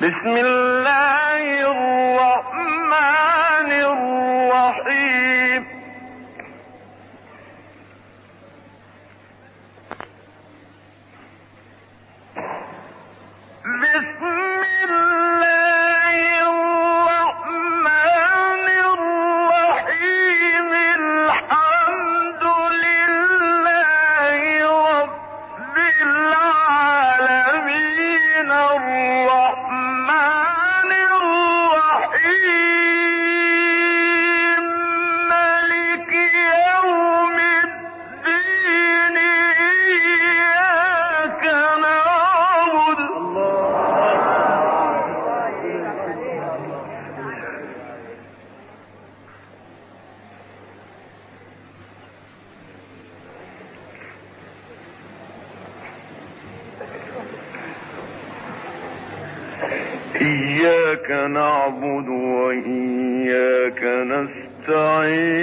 بسم الله إياك نعبد وإياك نستعين.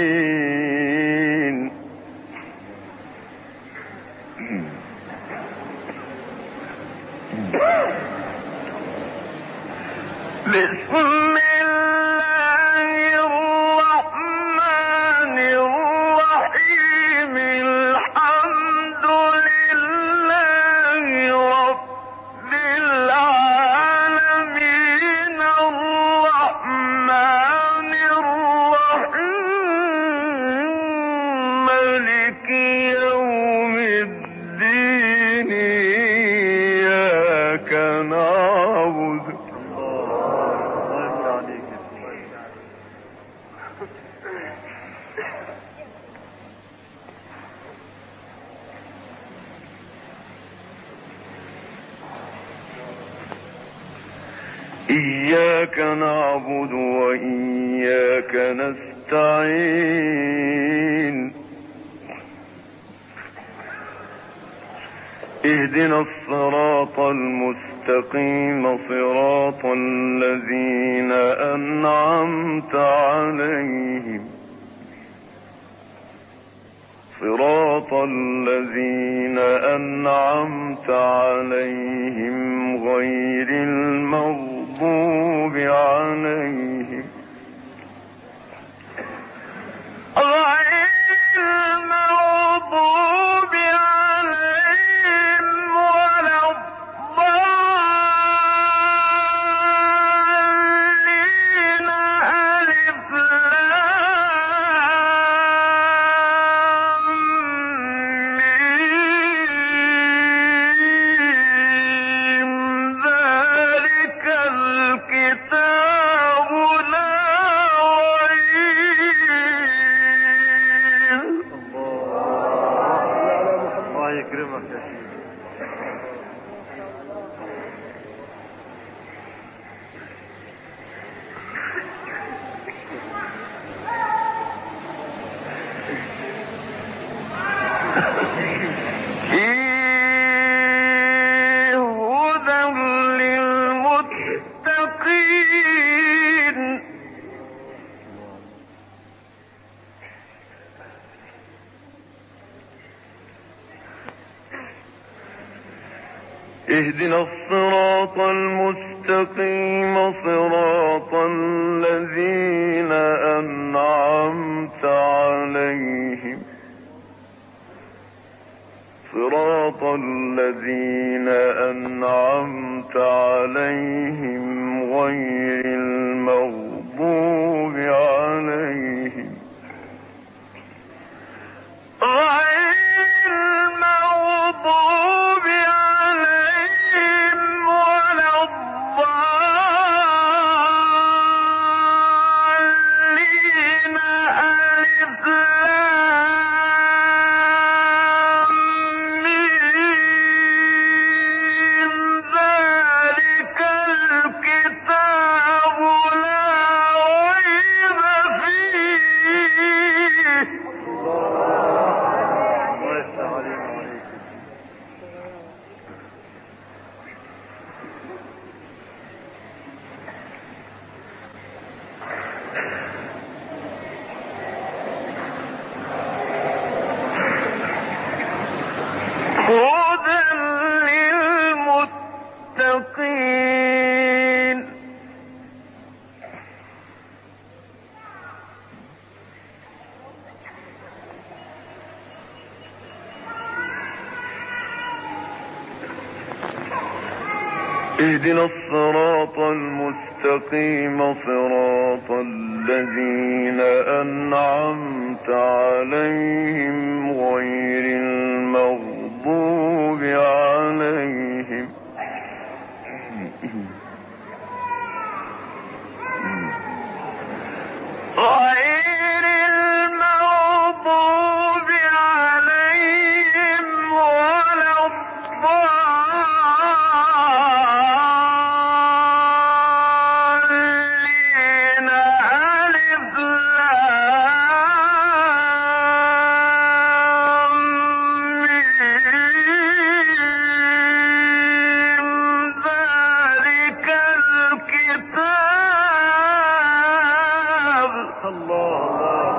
بسم إياك نعبد وإياك نستعين. اهدنا الصراط المستقيم صراط الذين أنعمت عليهم. صراط الذين أنعمت عليهم غير المغضوب عليهم. غير المغضوب اهدنا الصراط المستقيم صراط الذين أنعمت عليهم. صراط الذين أنعمت عليهم غير اهدنا الصراط المستقيم صراط الذين أنعمت عليهم الله الله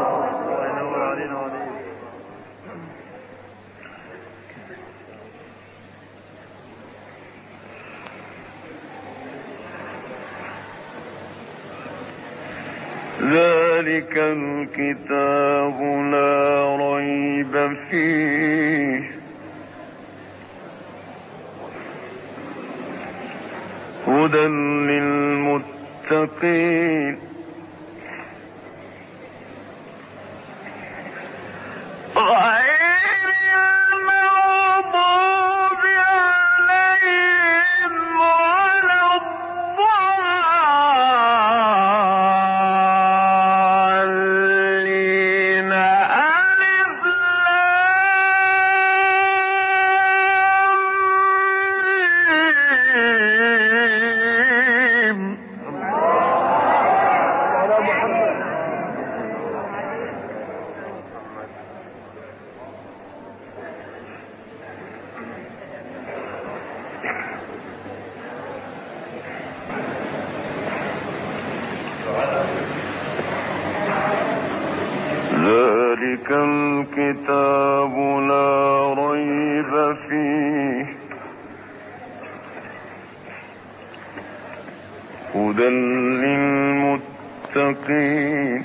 ذلك الكتاب لا ريب فيه. هدى للمتقين. هدى للمتقين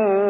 يَعْلَمُونَ